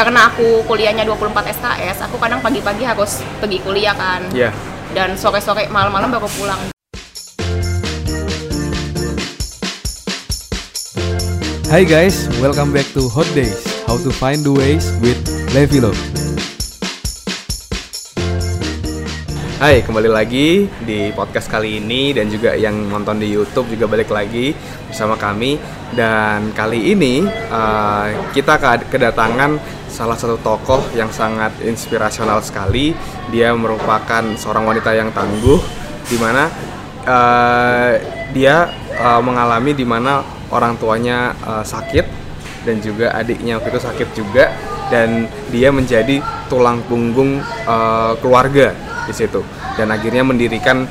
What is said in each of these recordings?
karena aku kuliahnya 24 SKS aku kadang pagi-pagi harus pergi kuliah kan Iya. dan sore-sore malam-malam baru pulang Hai guys, welcome back to Hot Days. How to find the ways with Levilo. Hai, kembali lagi di podcast kali ini dan juga yang nonton di YouTube juga balik lagi bersama kami dan kali ini uh, kita ke- kedatangan salah satu tokoh yang sangat inspirasional sekali. Dia merupakan seorang wanita yang tangguh di mana uh, dia uh, mengalami di mana orang tuanya uh, sakit dan juga adiknya waktu itu sakit juga dan dia menjadi tulang punggung uh, keluarga di situ dan akhirnya mendirikan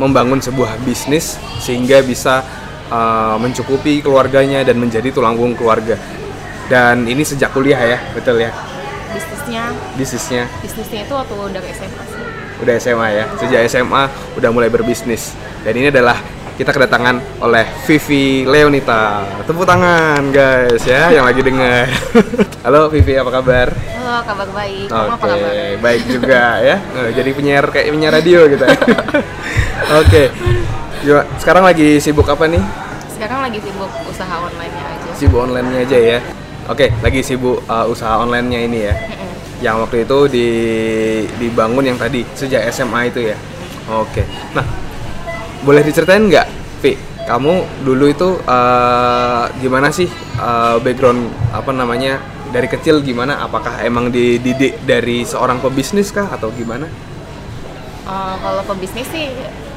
membangun sebuah bisnis sehingga bisa uh, mencukupi keluarganya dan menjadi tulang punggung keluarga dan ini sejak kuliah ya betul ya bisnisnya bisnisnya bisnisnya itu waktu dari SMA sih udah SMA ya sejak SMA udah mulai berbisnis dan ini adalah kita kedatangan oleh Vivi Leonita tepuk tangan guys ya yang lagi dengar halo Vivi apa kabar halo kabar baik kamu apa Oke, kabar baik juga ya. Eh, Jadi penyiar kayak penyiar radio gitu. ya. Oke. Coba, Sekarang lagi sibuk apa nih? sekarang lagi sibuk usaha online-nya aja Sibuk online-nya aja ya. Oke, lagi sibuk uh, usaha online-nya ini ya. Mm-mm. Yang waktu itu di dibangun yang tadi sejak SMA itu ya. Oke. Nah, boleh diceritain nggak, Vi? Kamu dulu itu uh, gimana sih uh, background apa namanya dari kecil gimana? Apakah emang dididik dari seorang pebisnis kah atau gimana? Eh, kalau pebisnis sih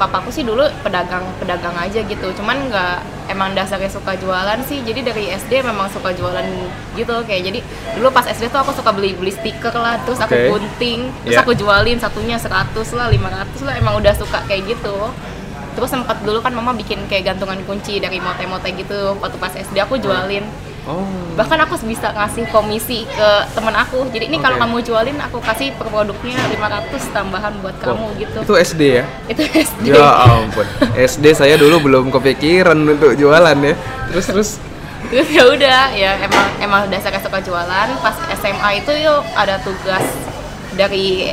papaku sih dulu pedagang pedagang aja gitu cuman nggak emang dasarnya suka jualan sih jadi dari SD memang suka jualan gitu kayak jadi dulu pas SD tuh aku suka beli beli stiker lah terus aku Oke. gunting terus Iya. aku jualin satunya 100 lah 500 lah emang udah suka kayak gitu terus sempat dulu kan mama bikin kayak gantungan kunci dari mote-mote gitu waktu pas SD aku jualin Oh. bahkan aku bisa ngasih komisi ke temen aku jadi ini kalau Oke. kamu jualin aku kasih per produknya 500 tambahan buat kamu gitu Itu SD ya? itu SD Ya ampun. SD saya dulu belum kepikiran untuk jualan ya. Terus terus terus ya udah ya emang emang dasarnya suka jualan pas SMA itu yuk ada tugas dari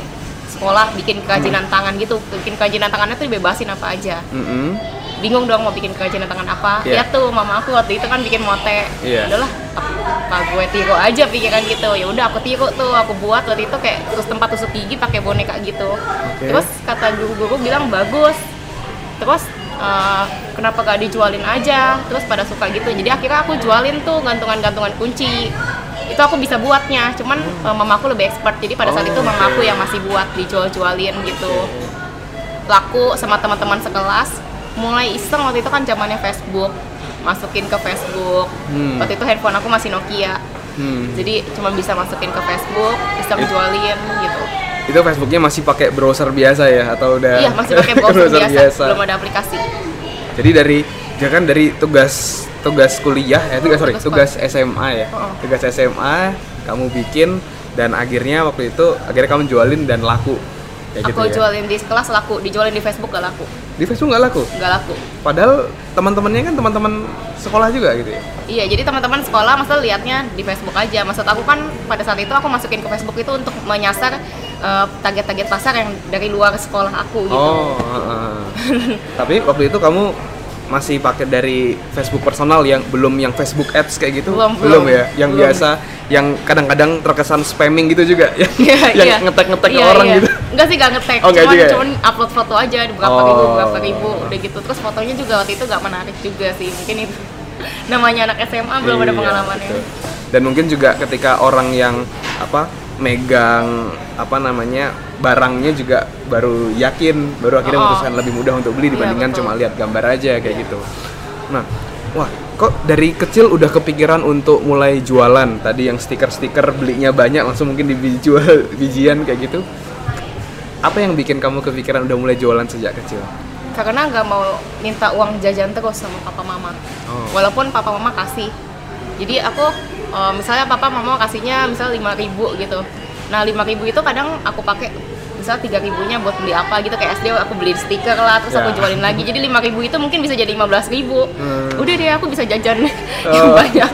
sekolah bikin kerajinan tangan gitu. Bikin kerajinan tangannya tuh dibebasin apa aja. Mm-mm. bingung dong mau bikin kerajinan tangan apa. Iya. ya tuh mama aku waktu itu kan bikin mote. Iya. udahlah apa gue tiru aja pikiran gitu. Ya udah aku tiru tuh aku buat. Waktu itu kayak terus tempat tusuk gigi pakai boneka gitu. Terus kata guru-guru bilang bagus. Terus eh, kenapa gak dijualin aja? Terus pada suka gitu. Jadi akhirnya aku jualin tuh gantungan-gantungan kunci itu aku bisa buatnya cuman eh, mama aku lebih expert. Jadi pada saat Oh, itu mama oke. aku yang masih buat dijual-jualin gitu. Laku sama teman-teman sekelas mulai iseng waktu itu kan zamannya Facebook masukin ke Facebook. Hmm. waktu itu handphone aku masih Nokia. Hmm. jadi cuma bisa masukin ke Facebook iseng It- jualin gitu. Itu Facebooknya masih pakai browser biasa ya atau udah iya masih pakai browser biasa, belum ada aplikasi. Jadi dari ya kan dari tugas tugas kuliah ya tugas sorry Tugas SMA ya. Oh. Tugas SMA kamu bikin dan akhirnya waktu itu akhirnya kamu jualin dan laku. Kayak aku gitu ya. jualin di kelas laku dijualin di Facebook gak laku Di Facebook nggak laku. gak laku Padahal teman-temannya kan teman-teman sekolah juga gitu ya. Iya, jadi teman-teman sekolah masa lihatnya di Facebook aja. Maksud aku kan pada saat itu aku masukin ke Facebook itu untuk menyasar eh, target-target pasar yang dari luar sekolah aku gitu. Oh, heeh. tapi waktu itu kamu masih pakai dari Facebook personal yang belum yang Facebook Ads kayak gitu? Belum, belum. ya, yang Belum. biasa yang kadang-kadang terkesan spamming gitu juga ya. Iya, yang iya. ngetek-ngetek ke Iya, orang iya. gitu. Enggak sih, gak ngetek. Oh, enggak cuman, juga ya? upload foto aja berapa Oh. ribu, berapa ribu, udah gitu. Terus fotonya juga waktu itu gak menarik juga sih. Mungkin itu namanya anak SMA belum ada Iya, pengalamannya. betul. Dan mungkin juga ketika orang yang apa megang apa namanya barangnya juga baru yakin, baru akhirnya Oh. memutuskan lebih mudah untuk beli Iya, dibandingkan betul. cuma lihat gambar aja kayak gitu. Nah, wah, kok dari kecil udah kepikiran untuk mulai jualan? Tadi yang stiker-stiker belinya banyak langsung mungkin dijual bijian kayak gitu. Apa yang bikin kamu kepikiran udah mulai jualan sejak kecil? Karena nggak mau minta uang jajan terus sama papa mama. Oh. Walaupun papa mama kasih. Jadi aku eh, misalnya papa mama kasihnya misalnya 5000 gitu. Nah, 5000 itu kadang aku pakai misalnya tiga ribunya buat beli apa gitu kayak SD aku beli stiker lah terus aku Ya. jualin lagi jadi 5000 itu mungkin bisa jadi 15000 ribu Hmm. udah deh aku bisa jajan yang Oh. banyak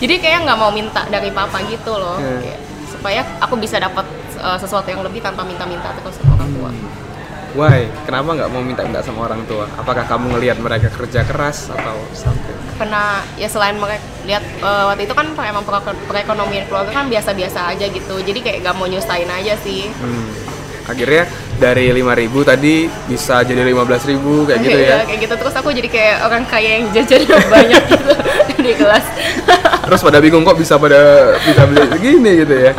jadi kayak nggak mau minta dari papa gitu loh Iya. Kayak, supaya aku bisa dapat uh, sesuatu yang lebih tanpa minta-minta terus sama orang tua Why? Kenapa nggak mau minta-minta sama orang tua? Apakah kamu ngelihat mereka kerja keras atau something? karena ya selain mereka lihat uh, waktu itu kan emang perek- perekonomian keluarga kan biasa-biasa aja gitu jadi kayak gak mau nyusahin aja sih Hmm. Akhirnya dari 5.000 tadi bisa jadi 15.000 kayak gitu Iya, ya. kayak gitu terus aku jadi kayak orang kaya yang jajannya banyak gitu di kelas Terus pada bingung kok bisa pada bisa beli segini gitu ya.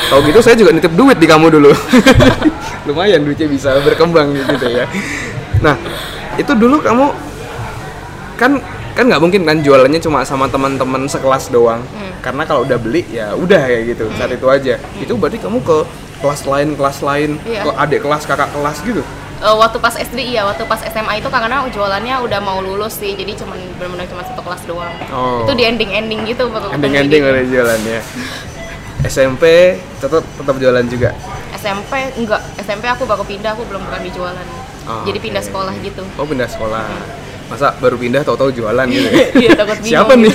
Kalau gitu saya juga nitip duit di kamu dulu. Lumayan duitnya bisa berkembang gitu ya. Nah, itu dulu kamu kan kan nggak mungkin kan jualannya cuma sama teman-teman sekelas doang. Hmm. Karena kalau udah beli ya udah kayak gitu saat itu aja. Itu berarti kamu ke kelas lain kelas lain Iya. ke adik kelas kakak kelas gitu. Eh, waktu pas SD iya waktu pas SMA itu karena jualannya udah mau lulus sih jadi cuman benar-benar cuma satu kelas doang Oh. itu di ending ending gitu Ending-ending gitu. udah jualannya. SMP tetap tetap jualan juga. SMP enggak SMP aku baru pindah aku belum pernah di jualan Oh, jadi pindah sekolah gitu Oh pindah sekolah. Masa baru pindah tahu-tahu jualan gitu ya? Iya, takut bingung Siapa nih?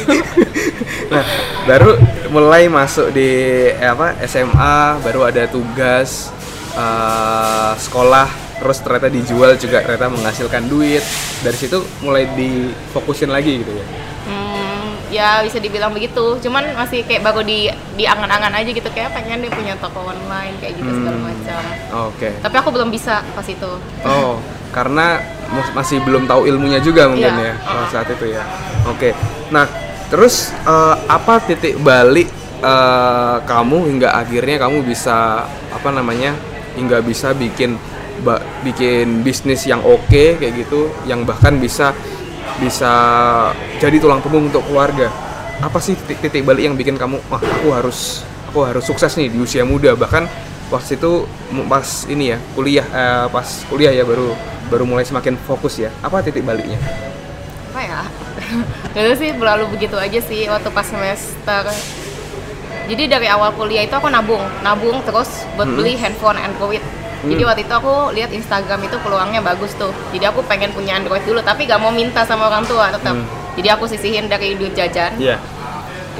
nah, baru mulai masuk di eh, apa SMA, baru ada tugas eh, sekolah, terus ternyata dijual juga ternyata menghasilkan duit. Dari situ mulai difokusin lagi gitu ya. Hmm, ya bisa dibilang begitu. Cuman masih kayak baru di di angan-angan aja gitu kayak pengen dia punya toko online kayak gitu segala Hmm. macam. Oke. Tapi aku belum bisa pas itu. Oh, karena masih belum tahu ilmunya juga mungkin Iya, ya uh-uh. saat itu ya. Oke. Nah, terus eh, apa titik balik eh, kamu hingga akhirnya kamu bisa apa namanya? hingga bisa bikin bikin bisnis yang oke kayak gitu, yang bahkan bisa bisa jadi tulang punggung untuk keluarga. Apa sih titik, titik balik yang bikin kamu, wah aku harus aku harus sukses nih di usia muda bahkan waktu itu pas ini ya kuliah eh, pas kuliah ya baru baru mulai semakin fokus ya. Apa titik baliknya? Apa ya? Itu sih berlalu begitu aja sih waktu pas semester. Jadi dari awal kuliah itu aku nabung, nabung terus buat Hmm. beli handphone Android. Jadi Hmm. waktu itu aku lihat Instagram itu peluangnya bagus tuh. Jadi aku pengen punya Android dulu, tapi gak mau minta sama orang tua tetap. Hmm. Jadi aku sisihin dari duit jajan. Iya.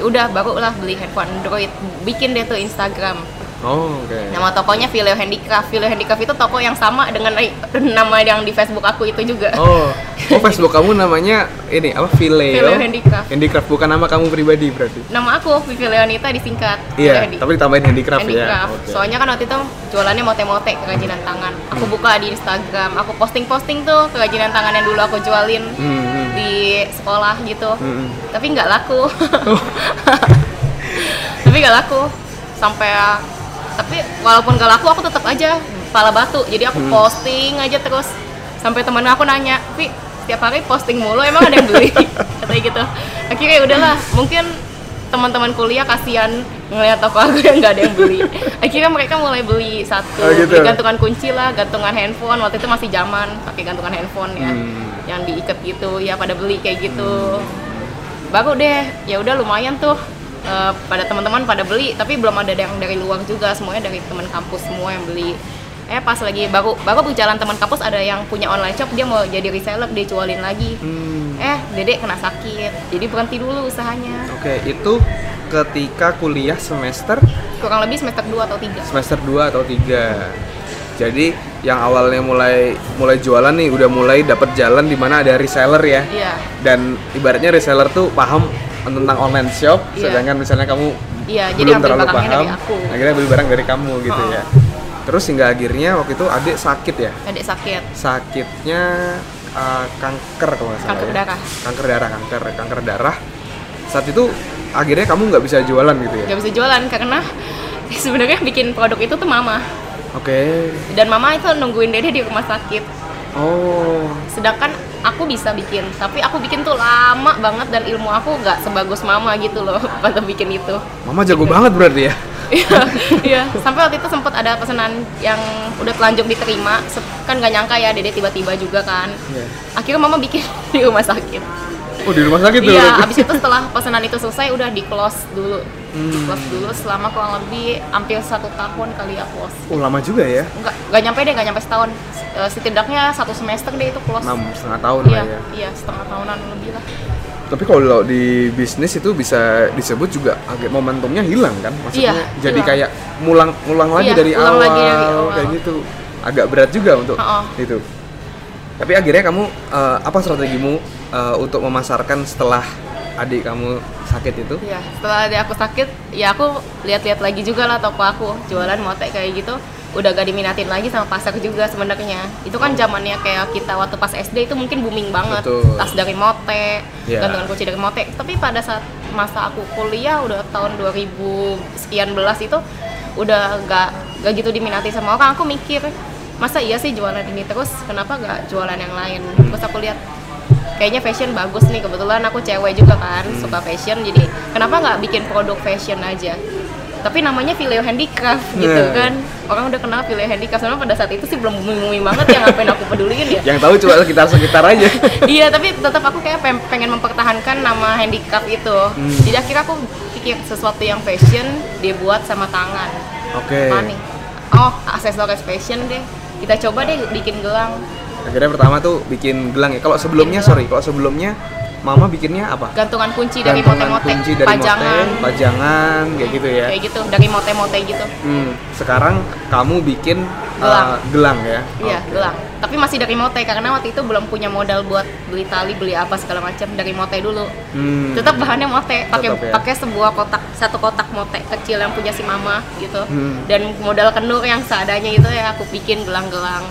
Udah barulah beli handphone Android. Bikin deh tuh Instagram. Oh, oke. Nama tokonya Vileo Handicraft. Vileo Handicraft itu toko yang sama dengan nama yang di Facebook aku itu juga. Oh, oh Facebook kamu namanya ini apa? Vileo. Vileo Handicraft. Handicraft bukan nama kamu pribadi berarti. Nama aku Vivi Leonita disingkat. Vileo Iya, Handi- tapi ditambahin handicraft, ya. handicraft. Oke. Soalnya kan waktu itu jualannya mote-mote kerajinan tangan. Aku buka di Instagram, aku posting-posting tuh kerajinan tangan yang dulu aku jualin Hmm, hmm. di sekolah gitu. Hmm, hmm. Tapi nggak laku. tapi nggak laku sampai tapi walaupun nggak laku aku tetap aja kepala batu. Jadi aku Hmm. posting aja terus sampai temen aku nanya, "Vi, setiap hari posting mulu emang ada yang beli?" Katanya gitu. Akhirnya ya udahlah, mungkin teman-teman kuliah kasihan ngeliat toko aku yang nggak ada yang beli. Akhirnya mereka mulai beli satu, Oh, gitu. beli gantungan kunci lah, gantungan handphone. Waktu itu masih zaman pakai gantungan handphone ya, Hmm. yang diikat gitu. Ya pada beli kayak gitu. Baru deh, ya udah lumayan tuh. Eh, pada teman-teman pada beli, tapi belum ada yang dari luar juga. Semuanya dari teman kampus semua yang beli. Eh pas lagi baru baru berjalan teman kampus ada yang punya online shop dia mau jadi reseller dia jualin lagi. Hmm. Eh dedek kena sakit, jadi berhenti dulu usahanya. Oke, itu ketika kuliah semester Kurang lebih semester 2 atau 3 semester 2 atau 3. Jadi yang awalnya mulai mulai jualan nih udah mulai dapat jalan di mana ada reseller ya. Iya, Dan ibaratnya reseller tuh paham tentang online shop, Iya. sedangkan misalnya kamu iya. Jadi belum ambil terlalu paham, dari aku. akhirnya beli barang dari kamu gitu Oh. ya. Terus hingga akhirnya waktu itu adik sakit ya. Adik sakit. Sakitnya uh, kanker kalau nggak salah Kanker ya. darah. Kanker darah, kanker kanker darah. Saat itu akhirnya kamu nggak bisa jualan gitu ya. Gak bisa jualan karena sebenarnya bikin produk itu tuh mama. Oke. Dan mama itu nungguin dede di rumah sakit. Oh. Sedangkan aku bisa bikin, tapi aku bikin tuh lama banget dan ilmu aku nggak sebagus mama gitu loh pada bikin itu. Mama jago banget berarti ya. Iya, iya. Sampai waktu itu sempat ada pesanan yang udah telanjang diterima, kan nggak nyangka ya dede tiba-tiba juga kan. Iya. Akhirnya mama bikin di rumah sakit. Oh di rumah sakit tuh. Iya, abis itu setelah pesanan itu selesai udah di close dulu. Hmm. dulu selama kurang lebih hampir satu tahun kali ya close. Oh lama juga ya. Enggak, nggak nyampe deh, nggak nyampe setahun. Eh, setidaknya satu semester deh itu close. Enam setengah tahun Iya, lah ya. iya setengah tahunan lebih lah. tapi kalau di bisnis itu bisa disebut juga agak momentumnya hilang kan maksudnya Iya, jadi hilang. kayak ngulang ngulang lagi Iya, dari awal, lagi dari awal. kayak gitu agak berat juga untuk Oh, oh. itu tapi akhirnya kamu eh, apa strategimu eh, untuk memasarkan setelah adik kamu sakit itu Iya, setelah dia aku sakit, ya aku lihat-lihat lagi juga lah toko aku jualan motek kayak gitu. Udah gak diminatin lagi sama pasar juga sebenarnya. Itu kan zamannya kayak kita waktu pas SD itu mungkin booming banget. Betul. Tas dari motek, Iya. gantungan kunci dari motek. Tapi pada saat masa aku kuliah udah tahun 2000 sekian belas itu udah gak gak gitu diminati sama orang. Aku mikir masa iya sih jualan ini terus kenapa gak jualan yang lain? Terus aku lihat kayaknya fashion bagus nih kebetulan aku cewek juga kan suka fashion jadi kenapa nggak bikin produk fashion aja? Tapi namanya Fileo Handicraft gitu Nah. kan. Orang udah kenal Fileo Handicraft sebenarnya pada saat itu sih belum booming booming banget ya ngapain aku peduliin ya? Yang tahu cuma sekitar sekitar aja. Iya tapi tetap aku kayak pengen mempertahankan nama handicraft itu. Hmm. jadi akhirnya aku pikir sesuatu yang fashion dibuat sama tangan. Oke. Apa nih? Oh aksesoris fashion deh. Kita coba deh bikin gelang akhirnya pertama tuh bikin gelang ya kalau sebelumnya sorry kalau sebelumnya mama bikinnya apa gantungan kunci dari mote-mote kunci dari pajangan mote, pajangan kayak gitu ya. kayak gitu dari mote-mote gitu Hmm, sekarang kamu bikin Gelang. uh, gelang ya? Iya, Oke. gelang. Tapi masih dari mote karena waktu itu belum punya modal buat beli tali, beli apa segala macam dari mote dulu. Hmm. Tetap bahannya mote, pakai ya. pakai sebuah kotak satu kotak mote kecil yang punya si mama gitu. Hmm. Dan modal kenur yang seadanya itu ya aku bikin gelang-gelang.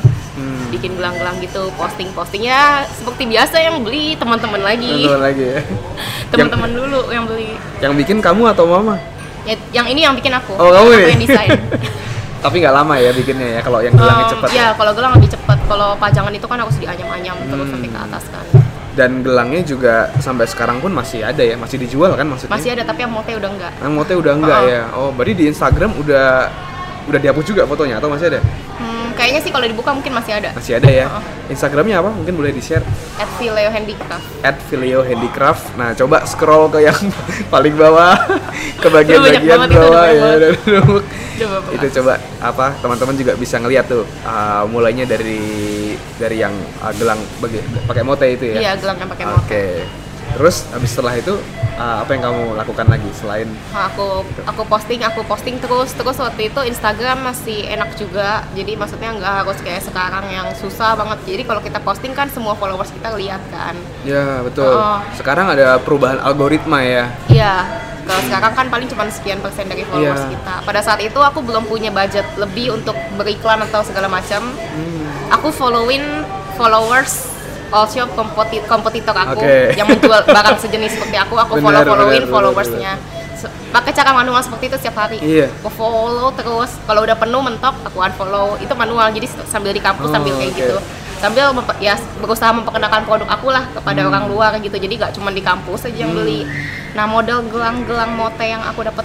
Hmm. Bikin gelang-gelang gitu, posting-postingnya seperti biasa yang beli teman-teman lagi. Teman-teman lagi ya. Teman-teman dulu yang beli. Yang bikin kamu atau mama? Ya, yang ini yang bikin aku. Oh, kamu aku nih? yang desain. Tapi nggak lama ya bikinnya ya kalau yang gelangnya Em, cepat. Iya, kalau gelang lebih cepat. Kalau pajangan itu kan harus dianyam-anyam terus Hmm. sampai ke atas kan. Dan gelangnya juga sampai sekarang pun masih ada ya, masih dijual kan maksudnya? Masih ada tapi yang mote udah enggak. Yang mote udah enggak Oh. ya? Oh, berarti di Instagram udah udah dihapus juga fotonya atau masih ada? Hmm, kayaknya sih kalau dibuka mungkin masih ada. Masih ada ya. Oh. Instagramnya apa? Mungkin boleh di-share. At Vileo Handicraft. at Filio Handicraft. Nah, coba scroll ke yang paling bawah, ke bagian-bagian itu, bawah ya. Coba itu coba apa teman-teman juga bisa ngeliat tuh uh, mulainya dari dari yang uh, gelang bagi- pakai mote itu ya. Iya, gelang yang pakai Oke. mote. Terus habis setelah itu uh, apa yang kamu lakukan lagi selain Nah, aku aku posting, aku posting terus terus waktu itu Instagram masih enak juga. Jadi maksudnya nggak harus kayak sekarang yang susah banget. Jadi kalau kita posting kan semua followers kita lihat kan. Ya, betul. Oh. Sekarang ada perubahan algoritma ya. Iya. Kalau sekarang kan paling cuma sekian persen dari followers Iya. kita. Pada saat itu aku belum punya budget lebih untuk beriklan atau segala macam. Hmm. aku followin followers all shop kompeti- kompetitor aku Oke. yang menjual barang sejenis seperti aku aku Benar, follow followin benar, followersnya. pakai cara manual seperti itu setiap hari. Iya. aku follow terus. Kalau udah penuh mentok aku unfollow. Itu manual. Jadi sambil di kampus Oh, sambil kayak oke. gitu. Sambil ya berusaha memperkenalkan produk aku lah kepada Hmm. orang luar gitu. Jadi gak cuma di kampus aja yang beli. Nah model gelang-gelang mote yang aku dapat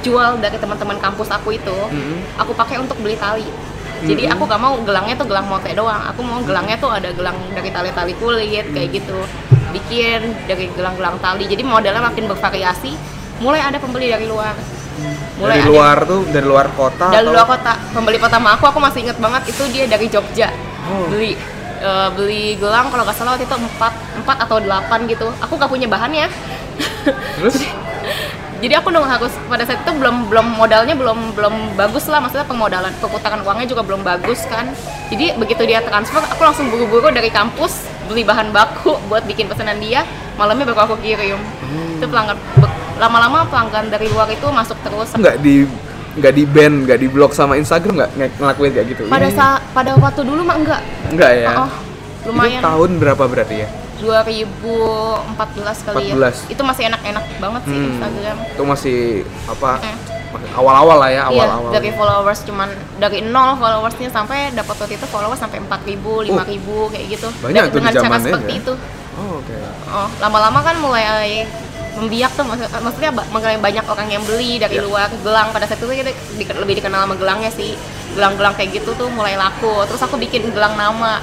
jual dari teman-teman kampus aku itu Mhm. aku pakai untuk beli tali jadi aku gak mau gelangnya tuh gelang mote doang. Aku mau gelangnya tuh ada gelang dari tali-tali kulit kayak gitu. Bikin dari gelang-gelang tali. Jadi modelnya makin bervariasi. Mulai ada pembeli dari luar. Mulai dari ada. luar tuh, dari luar kota dari atau- luar kota. Pembeli pertama aku aku masih inget banget itu dia dari Jogja. Oh. beli eh, beli gelang kalau nggak salah waktu itu empat empat atau delapan gitu. Aku gak punya bahannya. Terus jadi aku dong harus pada saat itu belum belum modalnya belum belum bagus lah. Maksudnya pemodalan perputaran uangnya juga belum bagus kan. Jadi begitu dia transfer aku langsung buru-buru dari kampus beli bahan baku buat bikin pesanan dia. Malamnya baru aku kirim. Itu pelanggan lama-lama pelanggan dari luar itu masuk terus. Nggak di nggak di ban nggak di blok sama Instagram nggak nge- ngelakuin kayak gitu? Pada saat pada waktu dulu mah enggak. Nggak ya? Oh, lumayan. itu tahun berapa berarti ya 2014 kali 14. ya itu masih enak-enak banget sih Hmm. Instagram itu masih apa Eh. masih awal-awal lah ya Iya, awal-awal dari followers cuman dari nol followersnya sampai dapat waktu itu followers sampai 4000, 5000 kayak gitu. Oh. Banyak Dan- tuh di dengan cara seperti ya? itu. oh, oke Oh, lama-lama kan mulai membiak tuh maksud- maksudnya mulai banyak orang yang beli dari Iya. luar gelang pada saat itu kita di- lebih dikenal sama gelangnya sih gelang-gelang kayak gitu tuh mulai laku terus aku bikin gelang nama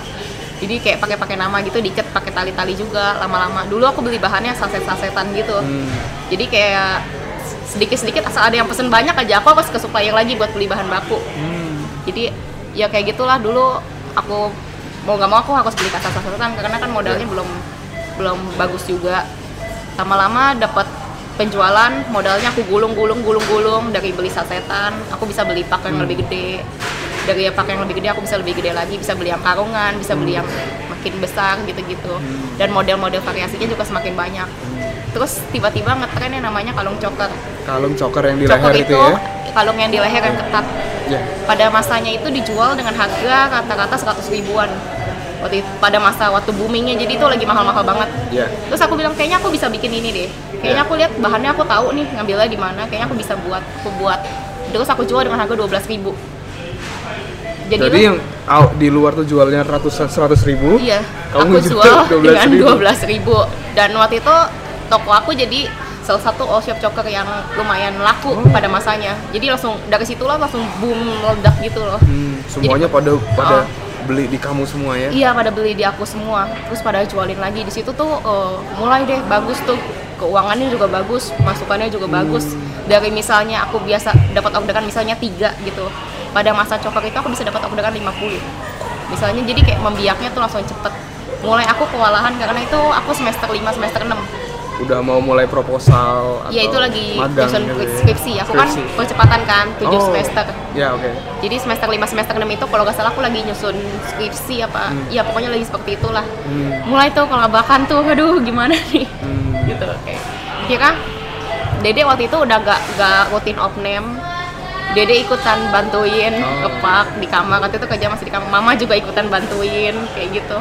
jadi kayak pakai-pakai nama gitu dicat pakai tali-tali juga lama-lama. Dulu aku beli bahannya saset-sasetan gitu. Hmm. jadi kayak sedikit-sedikit asal ada yang pesen banyak aja aku harus ke supplier lagi buat beli bahan baku. Hmm. jadi ya kayak gitulah dulu aku mau nggak mau aku harus beli kasa sasetan karena kan modalnya belum belum bagus juga. Lama-lama dapat penjualan modalnya aku gulung gulung gulung gulung dari beli sasetan. Aku bisa beli pak yang Hmm. lebih gede. Dari pak yang lebih gede aku bisa lebih gede lagi bisa beli yang karungan bisa beli Hmm. yang makin besar gitu-gitu. Dan model-model variasinya juga semakin banyak. Terus tiba-tiba ngetren yang namanya kalung choker Kalung choker yang di choker leher itu, itu ya. kalung yang di leher yang ketat. Ya. pada masanya itu dijual dengan harga rata-rata 100 ribuan. Waktu itu- pada masa waktu boomingnya jadi itu lagi mahal-mahal banget. Ya. terus aku bilang kayaknya aku bisa bikin ini deh kayaknya Ya. aku lihat bahannya aku tahu nih ngambilnya di mana kayaknya aku bisa buat aku buat terus aku jual dengan harga 12 ribu jadi, Jadi yang di luar tuh jualnya ratusan seratus ribu. iya kamu aku jual jual 12.000. dengan 12 ribu dan waktu itu toko aku jadi salah satu all shop choker yang lumayan laku Oh. pada masanya jadi langsung dari situlah langsung boom meledak gitu loh Hmm, semuanya pada pada Oh. beli di kamu semua ya. Iya pada beli di aku semua, terus pada jualin lagi di situ tuh eh, mulai deh bagus tuh keuangannya juga bagus, masukannya juga bagus. Dari misalnya aku biasa dapat orderan misalnya tiga gitu, pada masa coker itu aku bisa dapat orderan 50 Misalnya jadi kayak membiaknya tuh langsung cepet. Mulai aku kewalahan karena itu aku semester 5 semester 6 Udah mau mulai proposal atau Ya itu lagi magang gitu ya. skripsi. Aku kan Skripsi. percepatan kan 7 Oh. semester. Ya, oke. Jadi semester 5 semester 6 itu kalau nggak salah aku lagi nyusun skripsi apa. Ya pokoknya lagi seperti itulah. Hmm. Mulai tuh kalau bahkan tuh aduh gimana nih. Hmm. Gitu kayak. Kira Dede waktu itu udah gak, gak rutin opname Dede ikutan bantuin Oh. kepak di kamar waktu itu kerja masih di kamar Mama juga ikutan bantuin kayak gitu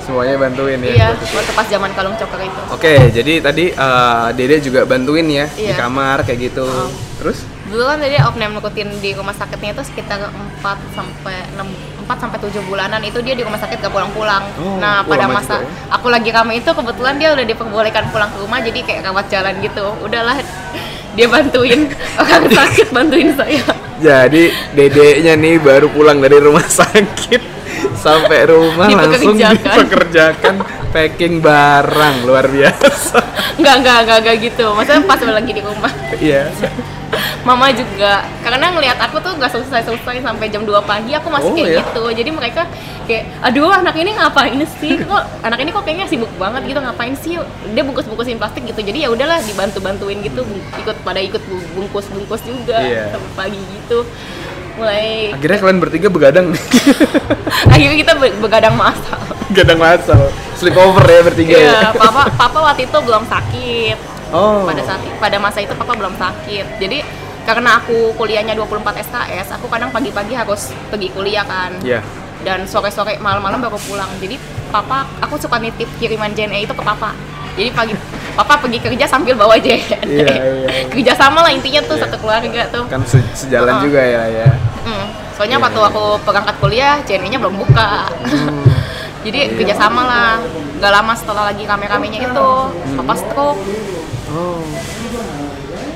Semuanya bantuin ya. Iya waktu pas zaman kalung coker itu Oke, jadi tadi eh, Dede juga bantuin ya di Iya. kamar kayak gitu. Oh. Terus? Dulu kan Dede opname rutin di rumah sakitnya itu sekitar 4 sampai 6 4 sampai 7 bulanan itu dia di rumah sakit gak pulang-pulang. Oh, nah, pada masa juga ya. aku lagi kami itu kebetulan dia udah diperbolehkan pulang ke rumah jadi kayak rawat jalan gitu. Udahlah dia bantuin orang sakit bantuin saya. Jadi dedeknya nih baru pulang dari rumah sakit sampai rumah langsung Dipekerjakan. dipekerjakan packing barang luar biasa. Enggak, enggak, enggak, enggak gitu. Maksudnya pas lagi di rumah. Iya. Mama juga karena ngelihat aku tuh nggak selesai-selesai sampai jam 2 pagi aku masih Oh, kayak ya? gitu. Jadi mereka kayak aduh anak ini ngapain sih? Kok anak ini kok kayaknya sibuk banget gitu ngapain sih? Dia bungkus-bungkusin plastik gitu. Jadi ya udahlah dibantu-bantuin gitu bung- ikut pada ikut bu- bungkus-bungkus juga Iya. sampai pagi gitu. Mulai Akhirnya kalian bertiga begadang akhirnya kita be- begadang masal. Gadang masal. Sleepover ya bertiga ya. Iya, papa papa waktu itu belum sakit. Oh. pada saat pada masa itu papa belum sakit jadi karena aku kuliahnya 24 SKS aku kadang pagi-pagi harus pergi kuliah kan Iya. dan sore-sore malam-malam baru pulang jadi papa aku suka nitip kiriman JNE itu ke papa jadi pagi papa pergi kerja sambil bawa JNE Iya, iya. kerja sama lah intinya tuh Iya. satu keluarga tuh Kan se- sejalan Oh. juga ya ya. Mm. soalnya Iya, waktu iya. aku berangkat kuliah JNE-nya belum buka Hmm. jadi kerja sama lah nggak lama setelah lagi rame-ramenya itu papa stroke Oh.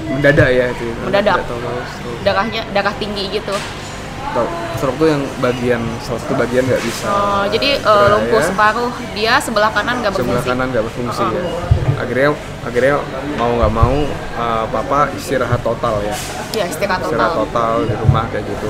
Mendadak ya itu. Mendadak. Kalau stroke. darahnya darah tinggi gitu stroke tuh yang bagian salah satu bagian nggak bisa. Oh, jadi gerak lumpuh ya. separuh, dia sebelah kanan nggak sebelah berfungsi. kanan nggak berfungsi oh. ya. Akhirnya akhirnya mau nggak mau uh, papa istirahat total ya. Ya istirahat Istirahat total. total di rumah kayak gitu.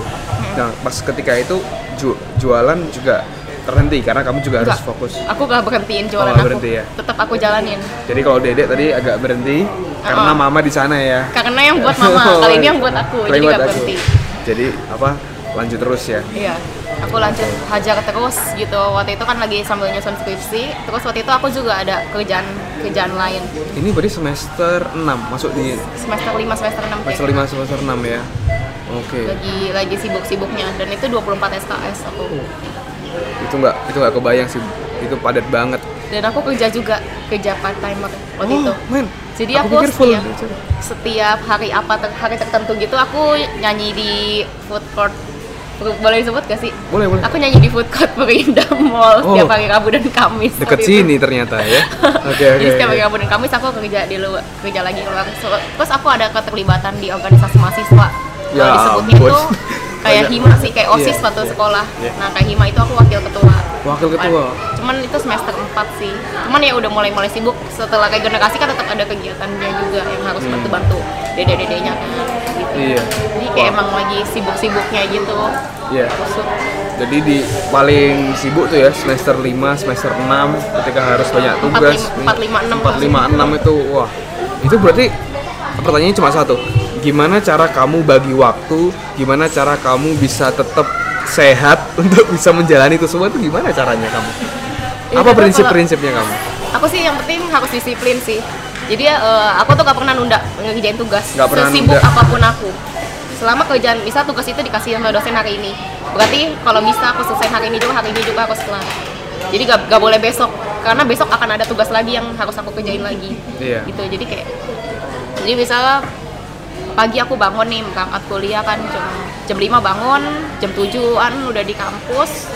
Nah pas ketika itu ju- jualan juga terhenti karena kamu juga harus Enggak. fokus. Aku gak berhentiin jualan Oh, nggak aku. berhenti ya? Tetap aku jalanin. Jadi kalau dedek tadi agak berhenti karena Oh. mama di sana ya. Karena yang buat mama, kali ini yang buat aku, Kali jadi buat gak aku. berhenti. Jadi apa lanjut terus ya. Iya. Aku lanjut hajar terus gitu. Waktu itu kan lagi sambil nyusun skripsi. Terus waktu itu aku juga ada kerjaan kerjaan lain. Ini berarti semester 6 masuk di Semester 5, semester 6 semester 5 semester 6 ya. Oke. Lagi lagi sibuk-sibuknya dan itu 24 SKS aku. Itu nggak itu nggak kebayang sih. Itu padat banget. Dan aku kerja juga, kerja part timer waktu itu. men. Jadi Aku aku, pikir full. setiap, setiap hari apa ter- hari tertentu gitu aku nyanyi di food court boleh disebut gak sih? Boleh, boleh. Aku nyanyi di food court Perindah Mall Oh. setiap hari Rabu dan Kamis. Deket waktu itu. sini ternyata ya. Oke oke. Jadi setiap hari Rabu dan Kamis aku kerja di luar, kerja lagi keluar. Terus aku ada keterlibatan di organisasi mahasiswa. Ya Kalau ampun. itu kayak hima sih kayak osis Iya, waktu iya, sekolah iya. nah kayak hima itu aku wakil ketua Wakil ketua. cuman itu semester 4 sih cuman ya udah mulai mulai sibuk setelah kayak generasi kan tetap ada kegiatannya juga yang harus Hmm. bantu bantu dede dedenya kan gitu Iya. jadi kayak Wah. emang lagi sibuk sibuknya gitu Iya. Kusut. Jadi di paling sibuk tuh ya semester 5, semester 6 ketika harus banyak tugas. lima- empat, lima, enam. 4 5 6 itu wah. Itu berarti pertanyaannya cuma satu. Gimana cara kamu bagi waktu? Gimana cara kamu bisa tetap sehat untuk bisa menjalani itu semua itu gimana caranya kamu? Ya, Apa kalau- prinsip-prinsipnya kamu? aku sih yang penting harus disiplin sih jadi eh, aku tuh gak pernah nunda ngerjain tugas Nggak pernah sesibuk nunda. apa pun aku selama kerjaan bisa tugas itu dikasih sama dosen hari ini berarti kalau bisa aku selesai hari ini juga hari ini juga aku setelah jadi gak, gak boleh besok karena besok akan ada tugas lagi yang harus aku kerjain lagi Iya. gitu jadi kayak jadi misalnya pagi aku bangun nih berangkat kuliah kan jam jam 5 bangun jam 7an udah di kampus.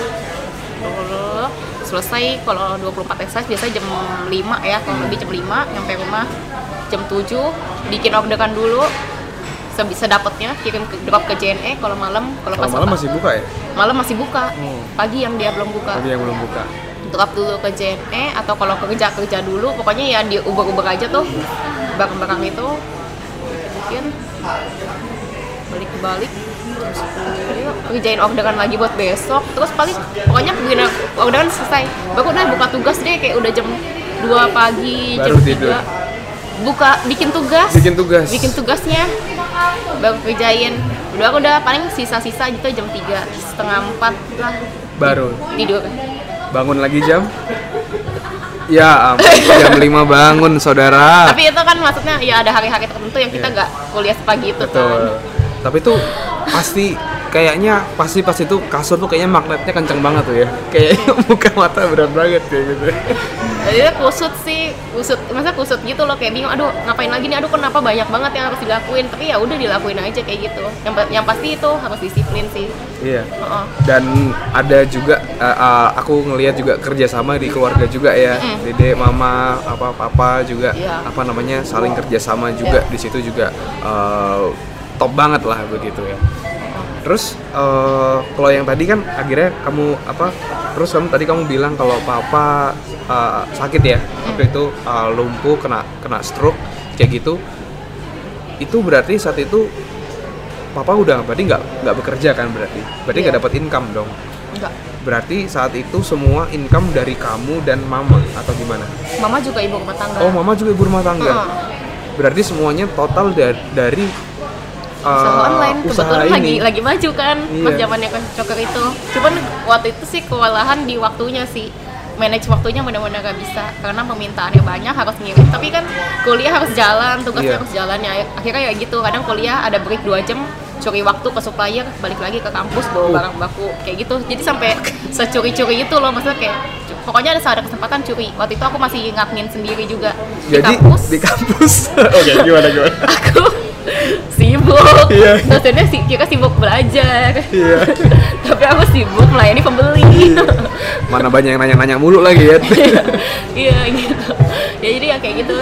Lalu selesai kalau 24 exercise biasanya jam 5 ya kalau lebih jam 5 nyampe rumah jam 7 bikin orderan dulu. Sebisa dapatnya kirim ke, drop ke JNE kalau malam kalau pas malam masih buka ya? malam masih buka. Oh. pagi yang dia belum buka. Tadi yang belum buka. drop dulu ke JNE atau kalau kerja kerja dulu pokoknya ya di uber uber aja tuh barang-barang itu balik balik kerjain orderan lagi buat besok. Terus paling pokoknya begini orderan selesai. Baru udah buka tugas deh kayak udah jam 2 pagi jam tidur. 3 buka bikin tugas. Bikin tugas. bikin tugasnya. Baru kerjain. Udah aku udah paling sisa-sisa gitu jam 3 setengah 4 lah. Baru. Tidur. Bangun lagi jam Ya ampun, jam 5 bangun saudara. tapi itu kan maksudnya ya ada hari-hari tertentu yang kita Iya. nggak kuliah sepagi itu Betul. kan Tapi tuh pasti kayaknya pasti pas itu kasur tuh kayaknya magnetnya kenceng banget tuh ya. Kayaknya muka mata berat banget kayak gitu. jadi kusut sih kusut masa kusut gitu loh kayak bingung aduh ngapain lagi nih aduh kenapa banyak banget yang harus dilakuin tapi ya udah dilakuin aja kayak gitu yang yang pasti itu harus disiplin sih Iya. Heeh. Dan ada juga eh, eh, aku ngelihat juga kerjasama di keluarga juga ya. Mm-mm. Dede, mama, apa papa juga Iya. apa namanya saling kerjasama juga di situ juga eh, top banget lah begitu ya. Terus eh, kalau yang tadi kan akhirnya kamu apa? Terus kamu tadi kamu bilang kalau papa eh, sakit ya waktu itu eh, lumpuh kena kena stroke kayak gitu. Itu berarti saat itu papa udah berarti nggak nggak bekerja kan berarti? Berarti nggak Iya. dapat income dong. enggak Berarti saat itu semua income dari kamu dan mama atau gimana? mama juga ibu rumah tangga Oh mama juga ibu rumah tangga. Heeh. Berarti semuanya total dari usaha uh, online usaha kebetulan lagi ini. lagi maju kan pas Iya. zamannya kan coker itu cuman waktu itu sih kewalahan di waktunya sih manage waktunya benar-benar gak bisa karena permintaannya banyak harus ngirim tapi kan kuliah harus jalan tugasnya Iya. harus jalan ya akhirnya ya gitu kadang kuliah ada break 2 jam curi waktu ke supplier balik lagi ke kampus bawa Uh. barang baku kayak gitu jadi sampai securi-curi itu loh maksudnya kayak pokoknya ada ada kesempatan curi waktu itu aku masih ngadmin sendiri juga di Jadi kampus di kampus. Oke, gimana gimana? aku sibuk Iya. dosennya sih kira sibuk belajar Iya. tapi aku sibuk melayani pembeli Mana banyak yang nanya-nanya mulu lagi ya. iya gitu ya jadi ya kayak gitu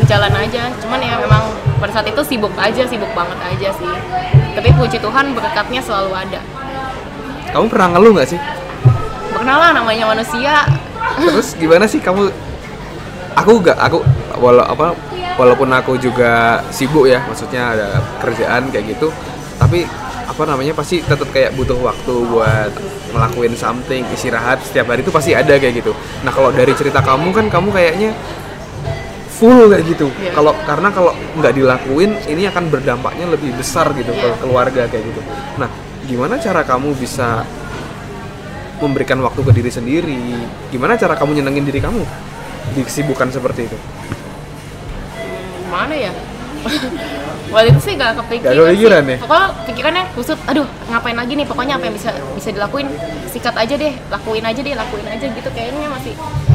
berjalan aja cuman ya memang pada saat itu sibuk aja sibuk banget aja sih tapi puji Tuhan berkatnya selalu ada kamu pernah ngeluh nggak sih? berkenalan namanya manusia Terus gimana sih kamu? Aku gak, aku walau apa walaupun aku juga sibuk ya, maksudnya ada kerjaan kayak gitu, tapi apa namanya pasti tetap kayak butuh waktu buat ngelakuin something istirahat setiap hari itu pasti ada kayak gitu. Nah kalau dari cerita kamu kan kamu kayaknya full kayak gitu. Iya. Kalau karena kalau nggak dilakuin ini akan berdampaknya lebih besar gitu ke Iya. keluarga kayak gitu. Nah gimana cara kamu bisa memberikan waktu ke diri sendiri. Gimana cara kamu nyenengin diri kamu di kesibukan seperti itu? Mana ya waktu itu sih gak kepikiran, Gak sih. ya? pokoknya pikirannya kusut aduh ngapain lagi nih pokoknya apa yang bisa bisa dilakuin sikat aja deh lakuin aja deh lakuin aja gitu kayaknya masih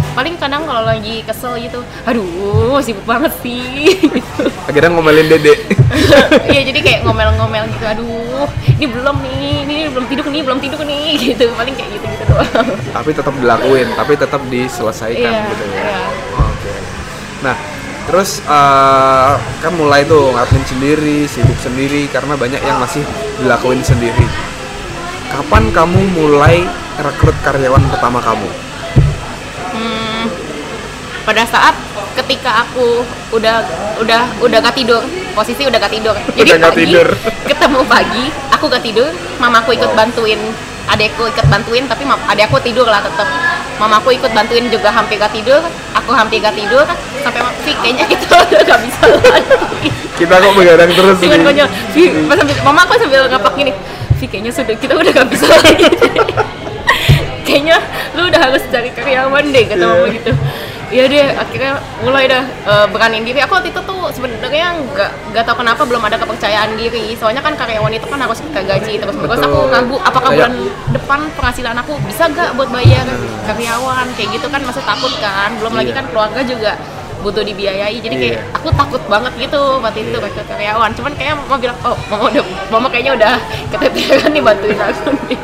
paling kadang kalau lagi kesel gitu aduh sibuk banget sih gitu Akhirnya ngomelin dede. iya jadi kayak ngomel-ngomel gitu aduh ini belum nih ini belum tidur nih belum tidur nih gitu paling kayak gitu gitu doang tapi tetap dilakuin, tapi tetap diselesaikan iya gitu ya. iya Oke. Nah, terus eh, kan mulai tuh ngadmin sendiri, sibuk sendiri karena banyak yang masih dilakuin sendiri. kapan kamu mulai rekrut karyawan pertama kamu? Hmm, pada saat ketika aku udah udah udah gak tidur posisi udah gak tidur jadi Udah gak pagi tidur. ketemu pagi aku gak tidur mamaku ikut bantuin adekku ikut bantuin tapi adekku tidur lah tetap mamaku ikut bantuin juga hampir gak tidur. Aku hampir gak tidur. Sampai Vi kayaknya kita udah gak bisa lagi. Kita kok begadang terus dengan konyol. Vi pas sambil mama aku sambil ngapak gini Vi kayaknya sudah kita udah gak bisa lagi. Kayaknya lu udah harus cari karyawan deh kata Iya. mama gitu Iya deh, akhirnya mulai dah eh, beraniin diri. Aku waktu itu tuh sebenarnya nggak nggak tahu kenapa belum ada kepercayaan diri. Soalnya kan karyawan itu kan harus kita gaji terus terus aku ragu apakah Kayak- bulan depan penghasilan aku bisa gak buat bayar karyawan kayak gitu kan masih takut kan. Belum lagi Iya. kan keluarga juga butuh dibiayai. Jadi kayak Iya. aku takut banget gitu waktu itu Iya. rekrut karyawan. Cuman kayak mama bilang, "Oh, mama udah mama kayaknya udah keteteran nih bantuin aku nih."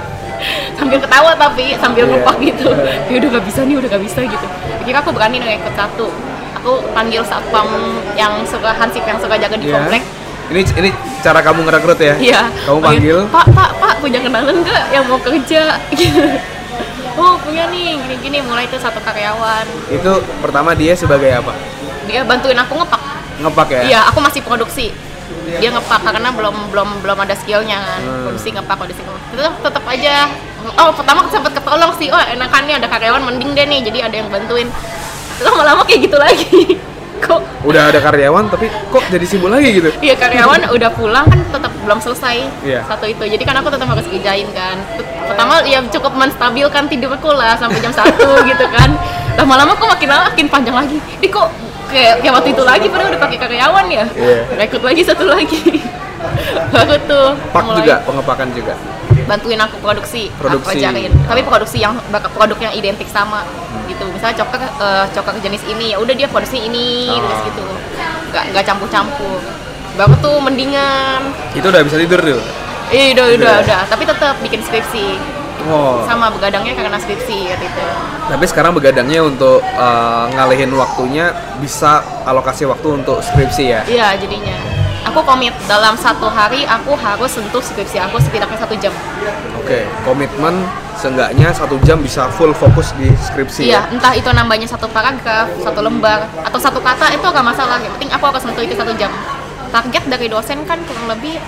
sambil ketawa tapi sambil Iya. ngepak gitu. Ya udah gak bisa nih udah gak bisa gitu. Akhirnya aku berani nih ikut satu. Aku panggil satpam yang suka hansip yang suka jaga di Iya. komplek. Ini ini cara kamu ngerekrut ya? iya. Kamu panggil? pak pak pak punya kenalan nggak? Yang mau kerja. Oh punya nih gini gini mulai tuh satu karyawan. Itu pertama dia sebagai apa? dia bantuin aku ngepak. Ngepak ya? iya aku masih produksi dia ngepak karena belum belum belum ada skillnya kan Hmm. produksi ngepak produksi ngepak tetap tetap aja oh pertama sempat ketolong sih oh enakannya ada karyawan mending deh nih jadi ada yang bantuin lama-lama kayak gitu lagi kok Udah ada karyawan tapi kok jadi sibuk lagi gitu? Iya karyawan udah pulang kan tetap belum selesai Iya. satu itu. Jadi kan aku tetap harus kerjain kan. Pertama ya cukup menstabilkan tidurku lah sampai jam satu gitu kan. Lama-lama kok makin lama makin panjang lagi. Ini kok kayak, kayak waktu itu lagi padahal udah pakai karyawan ya. Iya. Rekrut lagi satu lagi. Baru tuh Pak mulai juga, pengepakan juga. bantuin aku produksi, Produksi. aku ajarin. Tapi produksi yang produk yang identik sama gitu. Misalnya coklat eh, coklat jenis ini ya udah dia produksi ini Oh. terus gitu. Nggak nggak campur-campur. Baru tuh mendingan Itu udah bisa tidur tuh? Iya udah udah ya? udah, tapi tetap bikin skripsi Oh. sama begadangnya karena skripsi waktu itu. Tapi sekarang begadangnya untuk uh, ngalihin waktunya bisa alokasi waktu untuk skripsi ya? Iya jadinya. Aku komit dalam satu hari aku harus sentuh skripsi aku setidaknya satu jam. Oke, komitmen seenggaknya satu jam bisa full fokus di skripsi Iya, ya? entah itu nambahnya satu paragraf, satu lembar, atau satu kata itu agak masalah. Yang penting aku harus sentuh itu satu jam. Target dari dosen kan kurang lebih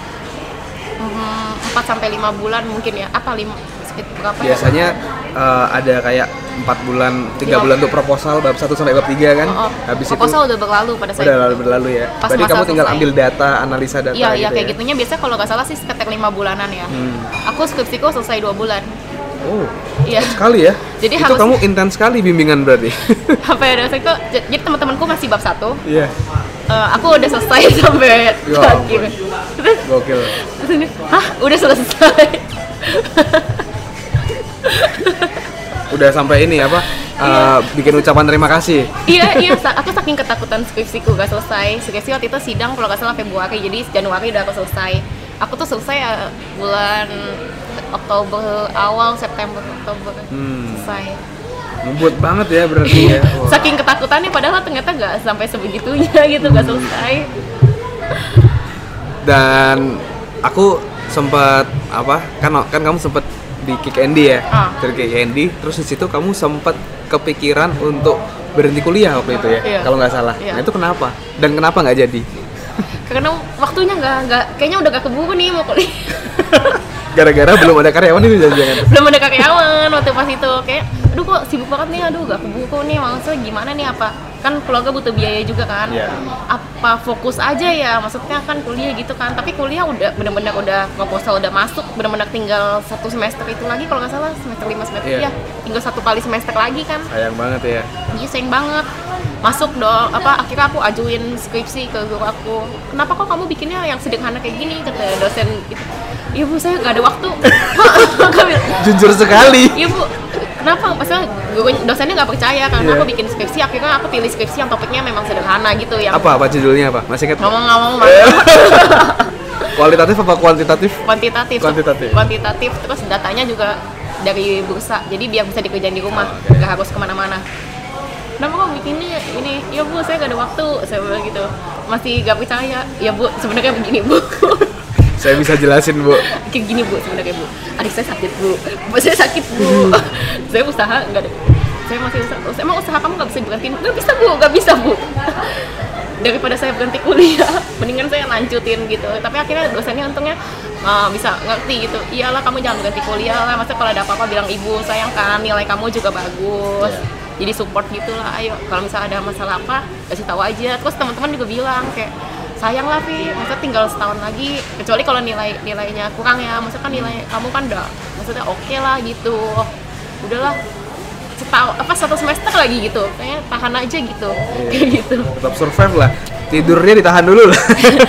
mm, 4 sampai 5 bulan mungkin ya. Apa 5 berapa ya? Biasanya uh, ada kayak empat bulan, tiga Iya. bulan untuk proposal, bab satu sampai bab tiga kan? Oh, oh. Habis proposal itu udah berlalu pada saat udah itu. lalu berlalu ya. Pas Berarti kamu tinggal selesai. ambil data, analisa data Iya, iya gitu kayak ya? gitunya biasanya kalau nggak salah sih sekitar lima bulanan ya. Hmm. Aku skripsiku selesai dua bulan. Oh, Iya. sekali ya? Jadi itu harus- kamu intens sekali bimbingan berarti? Apa ya dosen itu? Jadi teman-temanku masih bab satu. Iya, Eh, aku udah selesai sampai Ya akhir. Terus gokil. terus ini, hah udah selesai. Udah sampai ini apa? uh, bikin ucapan terima kasih. iya iya. Aku saking ketakutan skripsiku gak selesai. Skripsi waktu itu sidang kalau nggak salah Februari. Jadi Januari udah aku selesai. Aku tuh selesai eh, bulan Oktober awal September Oktober Hmm. selesai. Ngebut banget ya berarti ya. Wah. Saking ketakutannya padahal ternyata nggak sampai sebegitunya gitu nggak selesai. Dan aku sempat apa? Kan kan kamu sempat di Kick Andy ya. Ah. Dari Kick Andy, terus di situ kamu sempat kepikiran untuk berhenti kuliah waktu itu ya, Iya. kalau nggak salah. Iya. Nah itu kenapa? Dan kenapa nggak jadi? Karena waktunya nggak nggak kayaknya udah gak keburu nih mau kuliah. Gara-gara belum ada karyawan itu jangan-jangan. belum ada karyawan waktu pas itu. Kayak aduh kok sibuk banget nih? Aduh gak keburu nih maksudnya gimana nih? Apa? Kan keluarga butuh biaya juga kan. Iya. apa fokus aja ya? Maksudnya kan kuliah gitu kan. Tapi kuliah udah bener-bener udah proposal udah masuk bener-bener tinggal satu semester itu lagi kalau nggak salah semester lima semester Iya. ya tinggal satu kali semester lagi kan. Sayang banget ya. Iya sayang banget. Masuk dong apa akhirnya aku ajuin skripsi ke guru aku. Kenapa kok kamu bikinnya yang sederhana kayak gini? kata dosen gitu iya bu saya nggak ada waktu Jujur sekali. Iya bu, kenapa? Maksudnya guru dosennya nggak percaya karena Iya. aku bikin skripsi, akhirnya aku pilih skripsi yang topiknya memang sederhana gitu yang Apa apa judulnya apa? Masih ingat? ngomong-ngomong Kualitatif apa kuantitatif? kuantitatif, Kuantitatif. kuantitatif, terus datanya juga dari bursa, jadi biar bisa dikerjain di rumah, Oh, oke. nggak harus ke mana-mana. Kenapa kok bikinnya ini? Ya bu, saya nggak ada waktu, saya bilang gitu. Masih nggak percaya. Ya bu, sebenarnya begini bu. saya bisa jelasin bu. Kayak gini bu sebenarnya bu. Adik saya sakit bu. Bapak saya sakit bu. Saya usaha nggak ada. Saya masih usaha "Oh, emang usaha kamu nggak bisa berhenti nggak bisa bu nggak bisa bu. Daripada saya berhenti kuliah mendingan saya lanjutin gitu. Tapi akhirnya dosennya untungnya uh, bisa ngerti gitu. Iyalah kamu jangan berhenti kuliah lah. Masa kalau ada apa-apa bilang ibu sayang kan nilai kamu juga bagus. Jadi support gitulah ayo. Kalau misalnya ada masalah apa kasih tahu aja. Terus teman-teman juga bilang kayak sayang lah Vi, maksudnya tinggal setahun lagi. Kecuali kalau nilai nilainya kurang ya. Maksudnya kan nilai kamu kan udah maksudnya oke lah gitu. Udahlah. Setahun apa satu semester lagi gitu. Kayaknya tahan aja gitu. Kayak gitu. Tetap survive lah. Tidurnya ditahan dulu lah.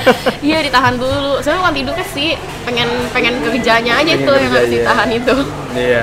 Iya ditahan dulu. Sebenarnya bukan tidurnya sih. Pengen pengen kerjanya aja Pengen itu yang harus ditahan itu. Iya.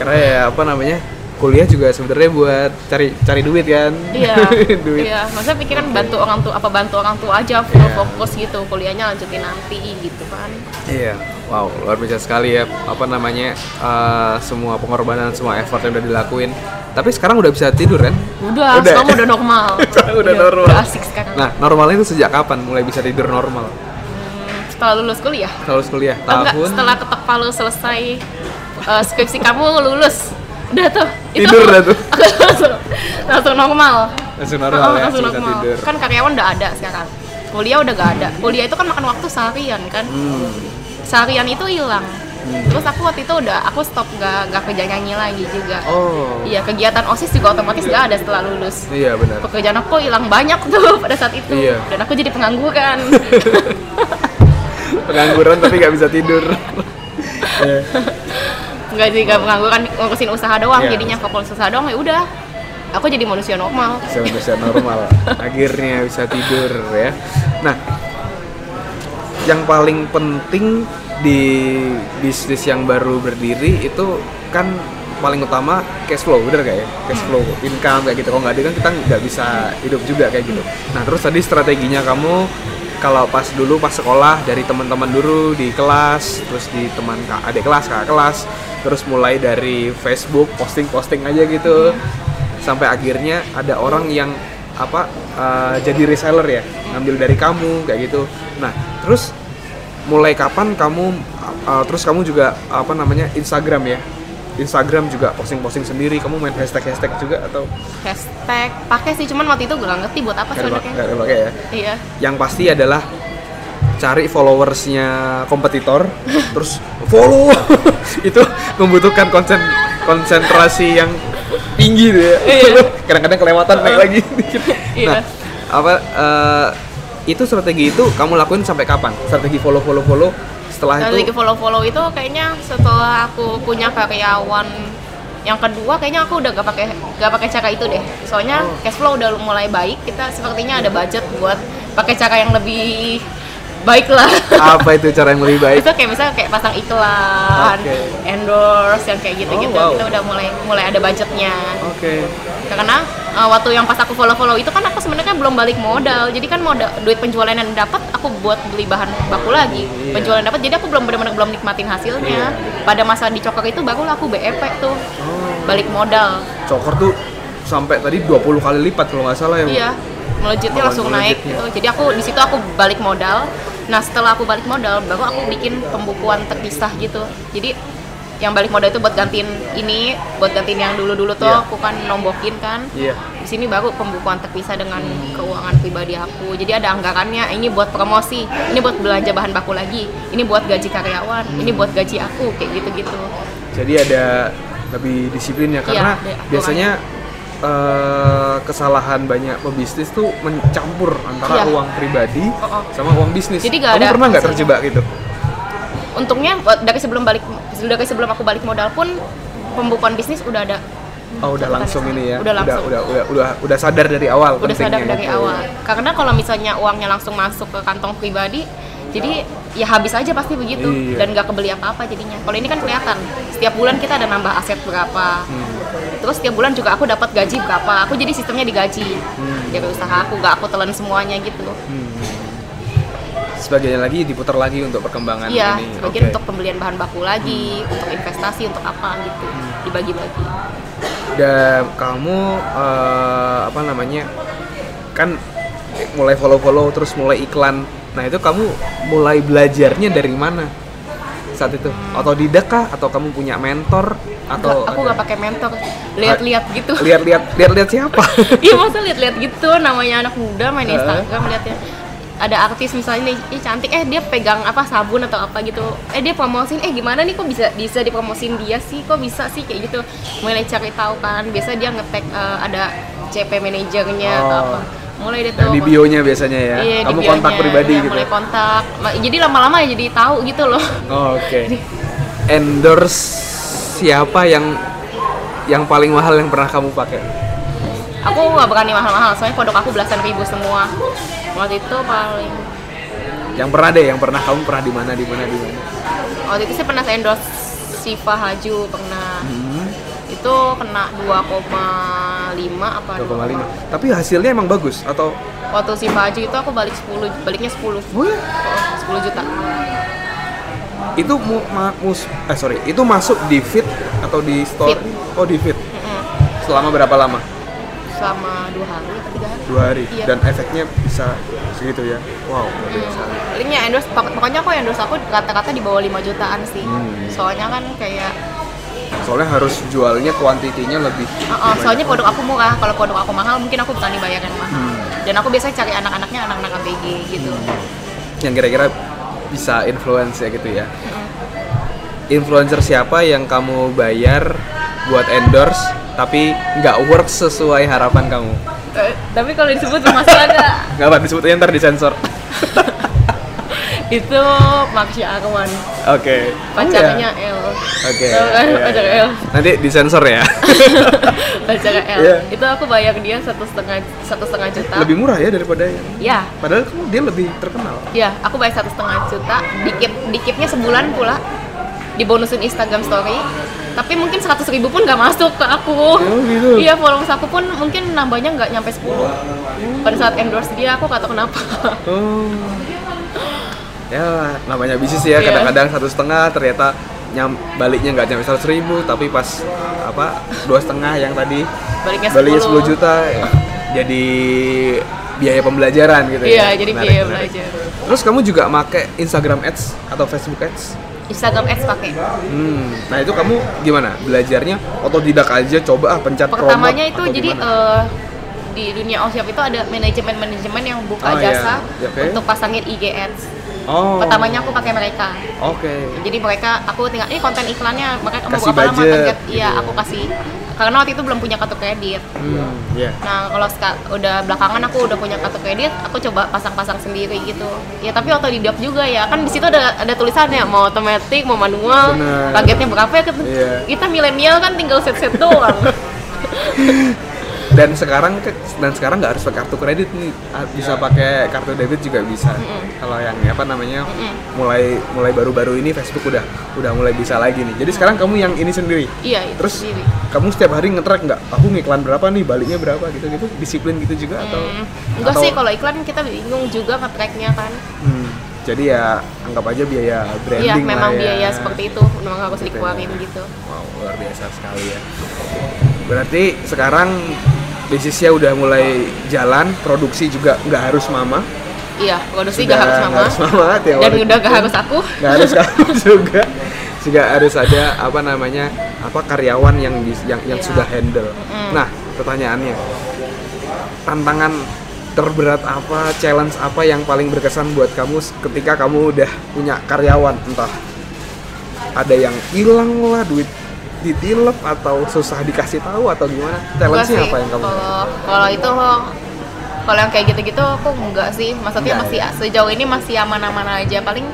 Karena ya apa namanya kuliah juga sebenarnya buat cari cari duit kan iya duit iya maksudnya pikiran bantu orang tua apa bantu orang tua aja full Iya. fokus gitu kuliahnya lanjutin nanti gitu kan Iya, wow, luar biasa sekali ya. Apa namanya, eh, semua pengorbanan, semua effort yang udah dilakuin. Tapi sekarang udah bisa tidur kan? udah, Udah. sekarang udah normal Sekarang udah normal. udah asik sekarang Nah, normalnya itu sejak kapan mulai bisa tidur normal? Hmm, setelah lulus kuliah Kalau kuliah Oh, enggak, tahun setelah ketok palu selesai eh, skripsi kamu lulus udah tuh Tidur dah tuh. langsung, langsung normal. Langsung normal Oh, ya, langsung normal. tidur. kan karyawan udah ada sekarang. Kuliah udah gak ada. Kuliah itu kan makan waktu seharian kan. Hmm, seharian itu hilang. Terus aku waktu itu udah aku stop gak, gak kerja nyanyi lagi juga. Oh, iya kegiatan osis juga otomatis gak ada setelah lulus. Iya benar. pekerjaan aku hilang banyak tuh pada saat itu. Iya. dan aku jadi pengangguran. Pengangguran tapi nggak bisa tidur. Nggak sih nggak pengangguran ngurusin usaha doang Iya. jadinya fokus usaha doang ya udah. Aku jadi manusia normal. Bisa bisa normal. Akhirnya bisa tidur ya. Nah yang paling penting di bisnis yang baru berdiri itu kan paling utama cash flow bener gak ya? Cash flow income kayak gitu. Kalau nggak ada kan kita nggak bisa hidup juga kayak gitu. Nah terus tadi strateginya kamu kalau pas dulu pas sekolah dari teman-teman dulu di kelas terus di teman kak adik kelas kakak kelas terus mulai dari Facebook posting-posting aja gitu. Sampai akhirnya ada orang yang apa eh, jadi reseller ya ngambil dari kamu kayak gitu. Nah terus mulai kapan kamu uh, terus kamu juga apa namanya Instagram ya Instagram juga posting-posting sendiri. Kamu main hashtag hashtag juga atau? Hashtag pakai sih cuman waktu itu gue gak ngerti buat apa sebenarnya nggak ada pakai ya. Iya. Yang pasti adalah cari followersnya kompetitor terus follow. Itu membutuhkan konsen konsentrasi yang tinggi tuh ya. Iya. kadang-kadang kelewatan naik lagi. Dikit. nah Iya. apa eh, itu strategi itu kamu lakuin sampai kapan? Strategi follow follow follow setelah strategi itu follow follow itu kayaknya setelah aku punya karyawan yang kedua kayaknya aku udah gak pakai gak pakai cara itu deh soalnya Oh. cash flow udah mulai baik kita sepertinya ada budget buat pakai cara yang lebih baik lah apa itu cara yang lebih baik? Itu kayak misalnya kayak pasang iklan Oke. endorse yang kayak gitu-gitu. Oh, wow. kita udah mulai mulai ada budgetnya. Oke. Karena uh, waktu yang pas aku follow-follow itu kan aku sebenarnya belum balik modal. Jadi kan modal duit penjualan yang dapat aku buat beli bahan baku lagi. Iya. penjualan dapat jadi aku belum benar-benar belum nikmatin hasilnya. Pada masa di coker itu baru aku BEP tuh. Oh. Balik modal. Coker tuh sampai tadi 20 kali lipat kalau nggak salah ya iya. Melejitnya langsung naik melejitnya. gitu. Jadi aku di situ aku balik modal nah setelah aku balik modal baru aku bikin pembukuan terpisah gitu. Jadi yang balik modal itu buat gantiin ini buat gantiin yang dulu-dulu tuh Iya. aku kan nombokin kan. Iya. Di sini baru pembukuan terpisah dengan keuangan pribadi aku. Jadi ada anggarannya ini buat promosi ini buat belanja bahan baku lagi ini buat gaji karyawan ini buat gaji aku kayak gitu gitu jadi ada lebih disiplin ya karena Iya, ada biasanya eh, kesalahan banyak pebisnis tuh mencampur antara Iya. uang pribadi Oh, oh. sama uang bisnis. Jadi nggak Kamu ada pernah nggak terjebak gitu? untungnya buat- dari sebelum balik dari sebelum aku balik modal pun pembukuan bisnis udah ada Oh udah langsung ini ya. Udah langsung. Udah udah udah udah, sadar dari awal. udah sadar dari itu. awal karena kalau misalnya uangnya langsung masuk ke kantong pribadi jadi ya habis aja pasti begitu Iya. dan nggak kebeli apa-apa jadinya kalau ini kan kelihatan setiap bulan kita ada nambah aset berapa Hmm. terus setiap bulan juga aku dapat gaji berapa aku jadi sistemnya digaji Hmm. dari usaha aku nggak aku telan semuanya gitu Hmm. Sebagian lagi diputar lagi untuk perkembangan iya ini. sebagian Oke. untuk pembelian bahan baku lagi untuk investasi untuk apa gitu Hmm. dibagi-bagi dan kamu eh, apa namanya kan mulai follow follow terus mulai iklan Nah itu kamu mulai belajarnya dari mana? Saat itu? Otodidak kah? Atau kamu punya mentor? Atau aku nggak pakai mentor. Lihat-lihat gitu. lihat-lihat lihat-lihat siapa? iya masa lihat-lihat gitu. Namanya anak muda main Heeh. Instagram lihatnya ada artis misalnya nih ih cantik. Eh dia pegang apa sabun atau apa gitu. Eh dia promosin eh gimana nih kok bisa bisa dipromosin dia sih? Kok bisa sih? Kayak gitu. Mulai cari tahu kan. Biasa dia ngetek eh, ada CP manajernya atau Oh. apa mulai deh Nah, tuh di bionya biasanya ya. Iya, di kamu kontak pribadi iya, gitu. mulai kontak jadi lama-lama ya jadi tahu gitu loh Oh, Oke. Endorse siapa yang yang paling mahal yang pernah kamu pakai? aku nggak berani mahal-mahal soalnya produk aku belasan ribu semua waktu itu paling Yang pernah deh, yang pernah kamu pernah di mana di mana di mana? waktu itu sih pernah endorse Siva Haju pernah Hmm, itu kena 2,5 apa 2,5. Tapi hasilnya emang bagus atau waktu Siva Haju itu aku balik 10 baliknya 10 Oh ya? Oh, 10 juta itu mu, ma- mus- eh sorry, itu masuk di feed atau di store? Feed. Oh di feed. Mm-mm. Selama berapa lama? selama dua hari atau tiga hari Dua hari. Iya. Dan efeknya bisa segitu ya? Wow, luar biasa. Palingnya endorse, pok- pokoknya aku endorse aku kata-kata di bawah 5 jutaan sih Hmm. soalnya kan kayak Soalnya harus jualnya kuantitinya lebih. Uh, uh, soalnya produk aku murah, kalau produk aku mahal mungkin aku berani bayar yang mahal. Hmm. Dan aku biasanya cari anak-anaknya anak-anak ABG gitu. yang kira-kira bisa influence ya gitu ya. Influencer siapa yang kamu bayar buat endorse tapi nggak work sesuai harapan kamu? Eh, tapi kalau disebut masalah nggak? Nggak apa disebutnya ntar disensor. Itu Maksya Arwan, Oke. pacarnya Oh, L. ya? Oke. Tahu kan iya, pacar iya. L? Nanti disensor ya. pacarnya L. Iya. Itu aku bayar dia satu setengah satu setengah juta. lebih murah ya daripada yang. Ya, Padahal kamu dia lebih terkenal. ya, aku bayar satu setengah juta. Dikip dikipnya sebulan pula. Dibonusin Instagram Story. Tapi mungkin 100 ribu pun nggak masuk ke aku. Oh, gitu. Iya, followers aku pun mungkin nambahnya nggak nyampe 10 Pada saat endorse dia, aku kata kenapa Oh. Ya namanya bisnis ya Iya. kadang-kadang satu setengah ternyata nyam baliknya nggak nyampe seratus ribu tapi pas apa dua setengah yang tadi Baliknya 10 baliknya 10 juta ya, jadi biaya pembelajaran gitu Iya, ya. jadi Menarik, biaya menarik. belajar Terus kamu juga make Instagram Ads atau Facebook Ads? Instagram Ads pakai Hmm, nah itu kamu gimana? Belajarnya otodidak aja coba ah pencet Pertamanya itu jadi eh, di dunia Oshop itu ada manajemen-manajemen yang buka Oh, iya. jasa Ya, oke. untuk pasangin IG Ads oh. Pertamanya aku pakai mereka Oke. jadi mereka aku tinggal ini konten iklannya kamu Kasih berapa lama budget, target iya gitu. aku kasih karena waktu itu belum punya kartu kredit Hmm, ya. nah kalau udah belakangan aku udah punya kartu kredit aku coba pasang-pasang sendiri gitu ya tapi otodidak juga ya kan di situ ada ada tulisannya mau otomatis mau manual Bener. targetnya berapa ya kita, Iya. kita milenial kan tinggal set-set doang dan sekarang ke- dan sekarang nggak harus pakai kartu kredit nih. Bisa pakai kartu debit juga bisa. Kalau yang apa namanya mulai mulai baru-baru ini Facebook udah udah mulai bisa lagi nih. Jadi sekarang kamu yang ini sendiri? Iya itu terus sendiri. kamu setiap hari nge-track nggak? Aku ngiklan berapa nih? Baliknya berapa? Gitu gitu disiplin gitu juga atau Hmm, enggak atau- sih. Kalau iklan kita bingung juga nge-tracknya kan. Hmm, jadi ya anggap aja biaya branding iya lah memang ya. biaya seperti itu. Memang harus dikeluarin gitu. Wow, luar biasa sekali ya. Berarti sekarang bisnisnya udah mulai jalan, produksi juga nggak harus mama. iya produksi Sudah gak harus mama harus mama tiap dan hari udah gitu. gak harus aku Nggak harus kamu juga. Juga harus ada apa namanya apa karyawan yang bis- yang yang Iya. sudah handle. Nah pertanyaannya, tantangan terberat apa, challenge apa yang paling berkesan buat kamu ketika kamu udah punya karyawan entah ada yang hilang lah duit ditilep atau susah dikasih tahu atau gimana Enggak challenge-nya apa yang kamu kalau kalau itu kalau yang kayak gitu-gitu aku enggak sih maksudnya Enggak masih ya? sejauh ini masih aman-aman aja paling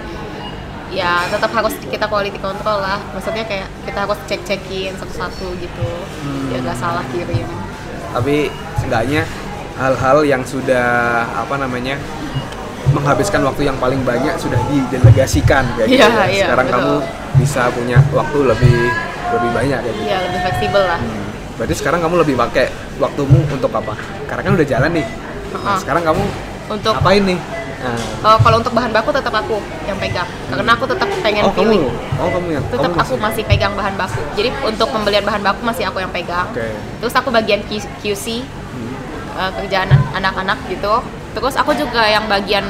ya tetap harus kita quality control lah maksudnya kayak kita harus cek-cekin satu-satu gitu Hmm. ya nggak salah kirim tapi seenggaknya hal-hal yang sudah apa namanya menghabiskan waktu yang paling banyak sudah didelegasikan kayak gitu Iya, ya. iya, sekarang betul. kamu bisa punya waktu lebih lebih banyak kayak gitu. ya lebih fleksibel lah. Hmm. berarti sekarang kamu lebih pakai waktumu untuk apa? Karena kan udah jalan nih. Nah, Heeh. sekarang kamu untuk apain nih? Nah, eh, kalau untuk bahan baku tetap aku yang pegang. Karena aku tetap pengen oh kamu? feeling oh kamu yang tetap kamu aku masih pegang bahan baku. Jadi untuk pembelian bahan baku masih aku yang pegang. Oke. Terus aku bagian QC Hmm. uh, kerjaan an- anak-anak gitu. Terus aku juga yang bagian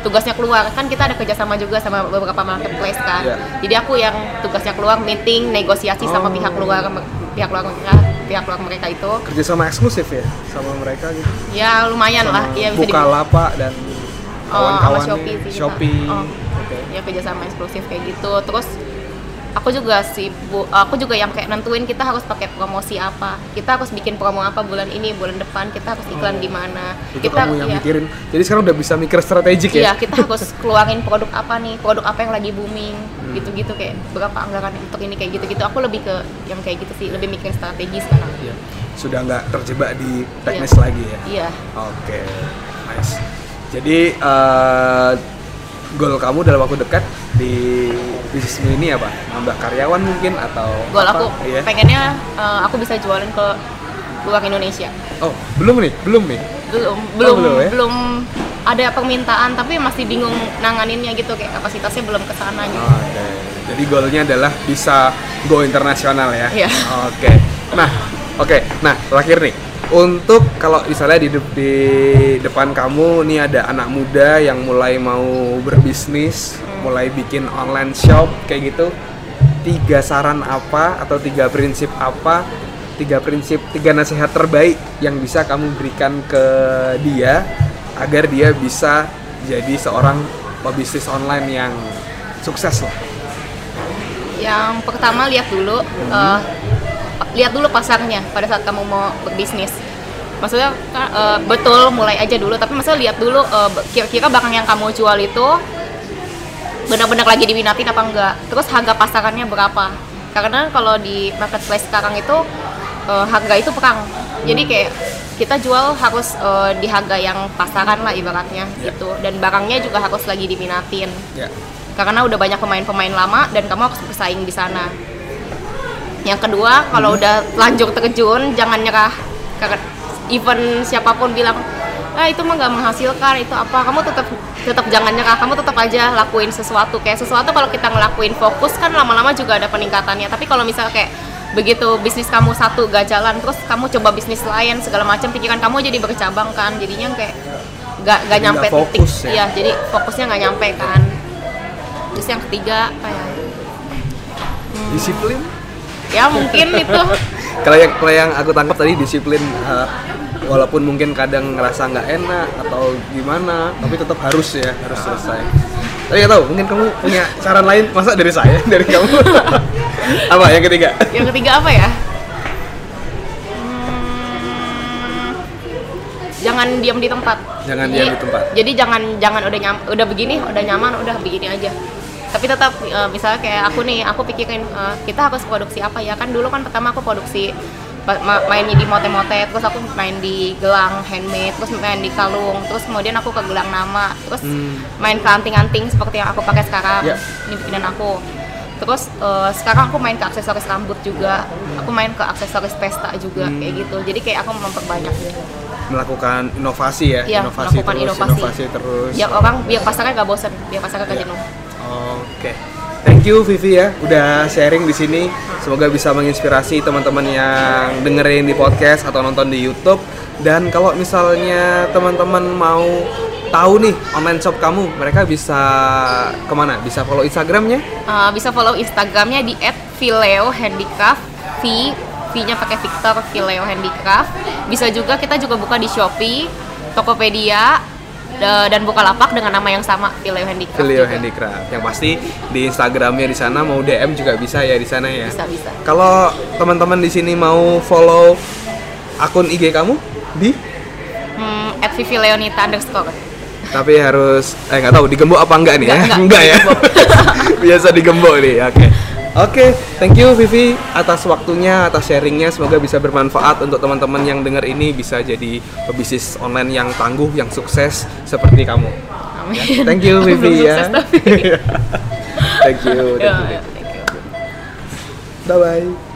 tugasnya keluar kan kita ada kerjasama juga sama beberapa marketplace kan Iya. jadi aku yang tugasnya keluar meeting negosiasi sama Oh. pihak luar pihak luar mereka pihak luar mereka itu Kerjasama eksklusif ya sama mereka gitu. ya lumayan lah ya bisa Bukalapak dan Oh, sama kawan-kawan Shopee sih kita. Shopee. Oh. Oke. ya kerjasama eksklusif kayak gitu terus aku juga sibuk aku juga yang kayak nentuin kita harus pakai promosi apa kita harus bikin promo apa bulan ini bulan depan kita harus iklan di mana Oh. Kita kamu yang ya, mikirin. Jadi sekarang udah bisa mikir strategik iya ya? kita harus keluarin produk apa nih produk apa yang lagi booming Hmm. gitu-gitu kayak berapa anggaran untuk ini kayak gitu-gitu aku lebih ke yang kayak gitu sih lebih mikir strategi sekarang Iya. Sudah nggak terjebak di teknis Iya. lagi ya? iya Oke, nice. Jadi eh, goal kamu dalam waktu dekat di bisnismu ini apa? Nambah karyawan mungkin atau goal apa? aku Iya. pengennya eh, aku bisa jualan ke luar Indonesia Oh, belum nih, belum nih. belum belum belum ya? belum ada permintaan tapi masih bingung nanganinnya gitu kayak kapasitasnya belum ke sana gitu. Oke. Jadi goalnya adalah bisa go internasional ya. Iya. Oke. Nah, oke. Nah, terakhir nih. Untuk kalau misalnya di, de- di depan kamu nih ada anak muda yang mulai mau berbisnis, Hmm. mulai bikin online shop kayak gitu. Tiga saran apa atau tiga prinsip apa? Tiga prinsip, tiga nasihat terbaik yang bisa kamu berikan ke dia agar dia bisa jadi seorang pebisnis online yang sukses lah. Yang pertama lihat dulu eh, lihat dulu pasarnya pada saat kamu mau berbisnis. Maksudnya eh, betul mulai aja dulu tapi maksudnya lihat dulu be- kira-kira barang yang kamu jual itu benar-benar lagi diminatin apa enggak. Terus harga pasarannya berapa? Karena kalau di marketplace sekarang itu eh, harga itu perang. Jadi kayak kita jual harus eh, di harga yang pasaran lah ibaratnya Ya. gitu dan barangnya juga harus lagi diminatin Ya. karena udah banyak pemain-pemain lama dan kamu harus bersaing di sana. Yang kedua, kalau Hmm. udah lanjut terjun, jangan nyerah. Even siapa pun bilang, ah itu mah nggak menghasilkan, itu apa? Kamu tetap tetap jangan nyerah. Kamu tetap aja lakuin sesuatu. Kayak sesuatu kalau kita ngelakuin fokus kan lama-lama juga ada peningkatannya. Tapi kalau misalnya kayak begitu bisnis kamu satu gak jalan, terus kamu coba bisnis lain segala macam, pikiran kamu jadi bercabang kan. Jadinya kayak nggak Jadi nyampe nggak titik. ya? Iya, jadi fokusnya nggak nyampe kan terus yang ketiga apa ya Disiplin. Ya mungkin itu Kalau yang kalau yang aku tangkap tadi disiplin eh, walaupun mungkin kadang ngerasa nggak enak atau gimana, tapi tetap harus ya, harus selesai. Tapi nggak tahu, mungkin kamu punya saran lain masa dari saya, dari kamu? apa yang ketiga? yang ketiga apa ya Hmm, jangan diam di tempat Jangan Jadi- diam di tempat. jadi jangan jangan udah nyam udah begini udah nyaman udah begini aja tapi tetap eh, misalnya kayak aku nih aku pikirin eh, kita harus produksi apa ya kan dulu kan pertama aku produksi ma- ma- mainnya di mote-mote terus aku main di gelang handmade terus main di kalung terus kemudian aku ke gelang nama terus Hmm. main ke anting-anting seperti yang aku pakai sekarang Ya. ini bikinan aku terus eh, sekarang aku main ke aksesoris rambut juga aku main ke aksesoris pesta juga Hmm. kayak gitu jadi kayak aku memperbanyak gitu Melakukan inovasi ya, Iya, inovasi melakukan terus, inovasi. inovasi terus. biar orang biar pasarnya gak bosan biar pasarnya gak Iya. jenuh Oke. Thank you Vivi ya udah sharing di sini. Semoga bisa menginspirasi teman-teman yang dengerin di podcast atau nonton di YouTube. Dan kalau misalnya teman-teman mau tahu nih online shop kamu, mereka bisa ke mana? Bisa follow Instagramnya? Uh, bisa follow Instagramnya di @vileo_handicraft V V-nya pakai Victor Vileo Handicraft. Bisa juga kita juga buka di Shopee, Tokopedia, dan Bukalapak dengan nama yang sama Vileo Handicraft. Filio juga. Handicraft. Yang pasti di Instagramnya di sana mau DM juga bisa ya di sana ya. Bisa bisa. Kalau teman-teman di sini mau follow akun IG kamu di Hmm, at Vivi Leonita underscore. tapi harus eh nggak tahu digembok apa enggak nih Enggak, ya enggak, ya digembok. biasa digembok nih oke oke thank you Vivi atas waktunya atas sharingnya semoga bisa bermanfaat untuk teman-teman yang dengar ini bisa jadi pebisnis online yang tangguh yang sukses seperti kamu Amin. thank you Vivi ya thank you, thank Ya, you. ya, thank you. bye bye